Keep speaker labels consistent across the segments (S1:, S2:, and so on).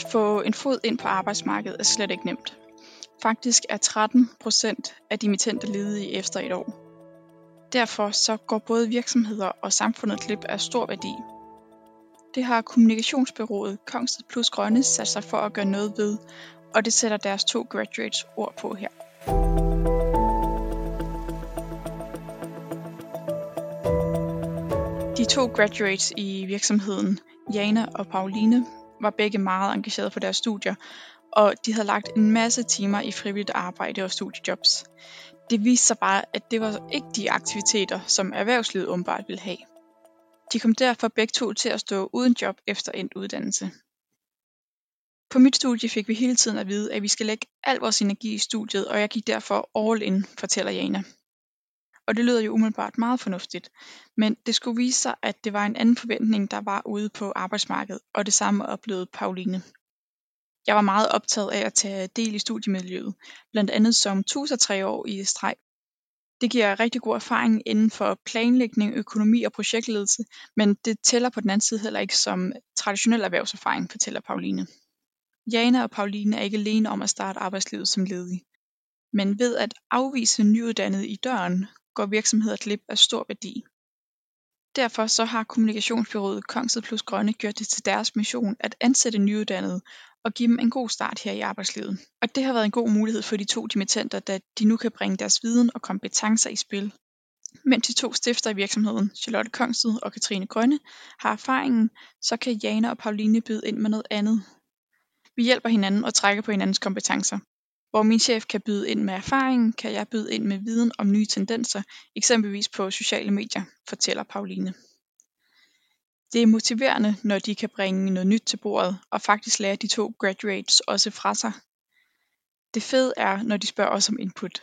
S1: At få en fod ind på arbejdsmarkedet er slet ikke nemt. Faktisk er 13 procent af dimittente ledige efter et år. Derfor så går både virksomheder og samfundet glip af stor værdi. Det har kommunikationsbyrået Kongsted Plus Grønne sat sig for at gøre noget ved, og det sætter deres to graduates ord på her. De to graduates i virksomheden, Jana og Pauline, var begge meget engagerede på deres studier, og de havde lagt en masse timer i frivilligt arbejde og studiejobs. Det viste sig bare, at det var ikke de aktiviteter, som erhvervslivet umiddelbart ville have. De kom derfor begge to til at stå uden job efter endt uddannelse. På mit studie fik vi hele tiden at vide, at vi skal lægge al vores energi i studiet, og jeg gik derfor all in, fortæller Jana. Og det lyder jo umiddelbart meget fornuftigt, men det skulle vise sig, at det var en anden forventning, der var ude på arbejdsmarkedet, og det samme oplevede Pauline. Jeg var meget optaget af at tage del i studiemiljøet, blandt andet som tuser tre år i streg. Det giver rigtig god erfaring inden for planlægning, økonomi og projektledelse, men det tæller på den anden side heller ikke som traditionel erhvervserfaring, fortæller Pauline. Jana og Pauline er ikke alene om at starte arbejdslivet som ledige. Men ved at afvise nyuddannede i døren, går virksomheder glip af stor værdi. Derfor så har kommunikationsbyrået Kongsted Plus Grønne gjort det til deres mission at ansætte nyuddannede og give dem en god start her i arbejdslivet. Og det har været en god mulighed for de to dimittenter, da de nu kan bringe deres viden og kompetencer i spil. Mens de to stifter i virksomheden, Charlotte Kongsted og Katrine Grønne, har erfaringen, så kan Jana og Pauline byde ind med noget andet. Vi hjælper hinanden og trækker på hinandens kompetencer. Hvor min chef kan byde ind med erfaring, kan jeg byde ind med viden om nye tendenser, eksempelvis på sociale medier, fortæller Pauline. Det er motiverende, når de kan bringe noget nyt til bordet, og faktisk lære de to graduates også fra sig. Det fede er, når de spørger os om input.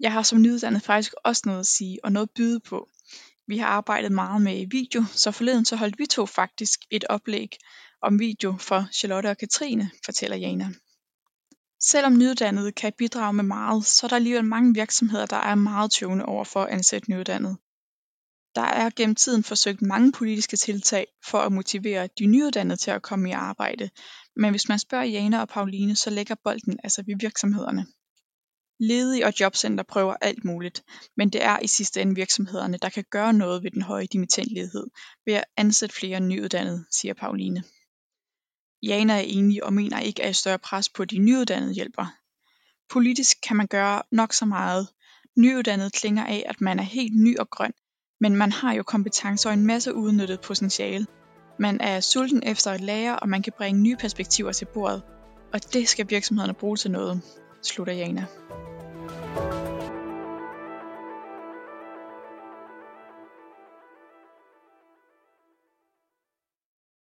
S1: Jeg har som nyuddannet faktisk også noget at sige og noget at byde på. Vi har arbejdet meget med video, så forleden så holdt vi to faktisk et oplæg om video for Charlotte og Katrine, fortæller Jana. Selvom nyuddannede kan bidrage med meget, så er der alligevel mange virksomheder, der er meget tøvende over for at ansætte nyuddannede. Der er gennem tiden forsøgt mange politiske tiltag for at motivere de nyuddannede til at komme i arbejde, men hvis man spørger Jana og Pauline, så lægger bolden altså ved virksomhederne. Ledige og jobcenter prøver alt muligt, men det er i sidste ende virksomhederne, der kan gøre noget ved den høje dimittentlighed ved at ansætte flere nyuddannede, siger Pauline. Jana er enig og mener ikke, at et større pres på de nyuddannede hjælper. Politisk kan man gøre nok så meget. Nyuddannet klinger af, at man er helt ny og grøn, men man har jo kompetencer og en masse udnyttet potentiale. Man er sulten efter at lære, og man kan bringe nye perspektiver til bordet. Og det skal virksomhederne bruge til noget, slutter Jana.